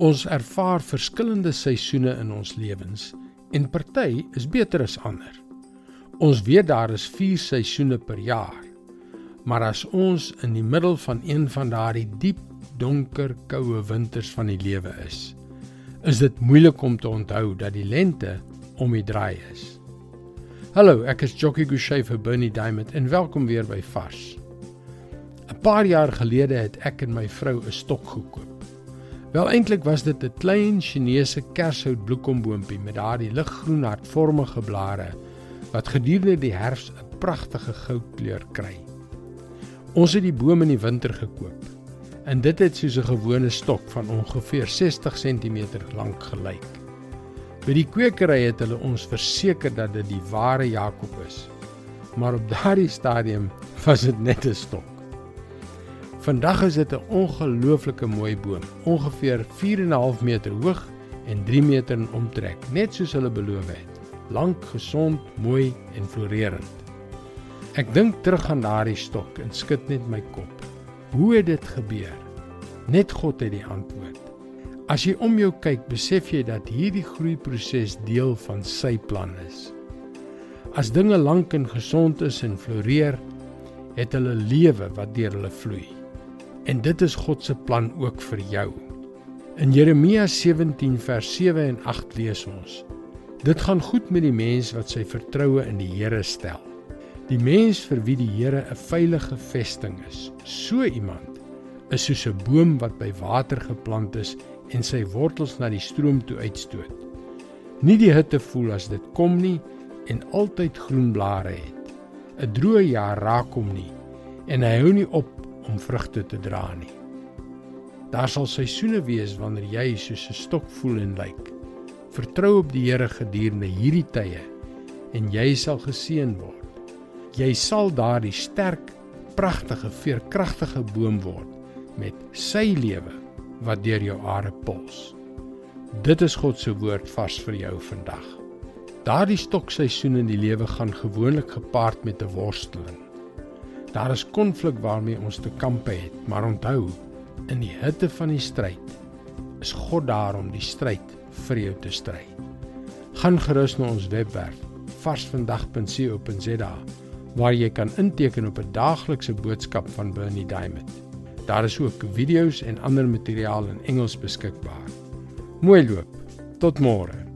Ons ervaar verskillende seisoene in ons lewens en party is beter as ander. Ons weet daar is 4 seisoene per jaar. Maar as ons in die middel van een van daardie diep donker koue winters van die lewe is, is dit moeilik om te onthou dat die lente om die draai is. Hallo, ek is Jockey Gouchee vir Bernie Diamond en welkom weer by Vars. 'n Paar jaar gelede het ek en my vrou 'n stok gekoop. Wel eintlik was dit 'n klein Chinese kershout bloekomboontjie met daardie liggroen hartvormige blare wat gedurende die herfs 'n pragtige goudkleur kry. Ons het die boom in die winter gekoop en dit het soos 'n gewone stok van ongeveer 60 cm lank gelyk. By die kwekery het hulle ons verseker dat dit die ware Jakob is. Maar op daardie stadium was dit net 'n stok. Vandag is dit 'n ongelooflike mooi boom, ongeveer 4.5 meter hoog en 3 meter in omtrek, net soos hulle beloof het. Lank, gesond, mooi en floreerend. Ek dink terug aan daardie stok en skud net my kop. Hoe het dit gebeur? Net God het die antwoord. As jy om jou kyk, besef jy dat hierdie groeiproses deel van sy plan is. As dinge lank en gesond is en floreer, het hulle lewe wat deur hulle vloei. En dit is God se plan ook vir jou. In Jeremia 17 vers 7 en 8 lees ons: Dit gaan goed met die mens wat sy vertroue in die Here stel. Die mens vir wie die Here 'n veilige vesting is, so iemand is soos 'n boom wat by water geplant is en sy wortels na die stroom toe uitstoot. Nie die hitte voel as dit kom nie en altyd groen blare het. 'n Droë jaar raak hom nie en hy hou nie op om vrugte te dra nie. Daar sal seisoene wees wanneer jy soos 'n stok voel en lyk. Vertrou op die Here gedurende hierdie tye en jy sal geseën word jy sal daardie sterk, pragtige, veerkragtige boom word met sy lewe wat deur jou are pols. Dit is God se woord vars vir jou vandag. Daardie stokseisoen in die lewe gaan gewoonlik gepaard met 'n worsteling. Daar is konflik waarmee ons te kampe het, maar onthou, in die hitte van die stryd is God daar om die stryd vir jou te stry. Gaan gerus na ons webwerf varsvandag.co.za waar jy kan inteken op 'n daaglikse boodskap van Bernie Diamond. Daar is ook video's en ander materiaal in Engels beskikbaar. Mooi loop. Tot môre.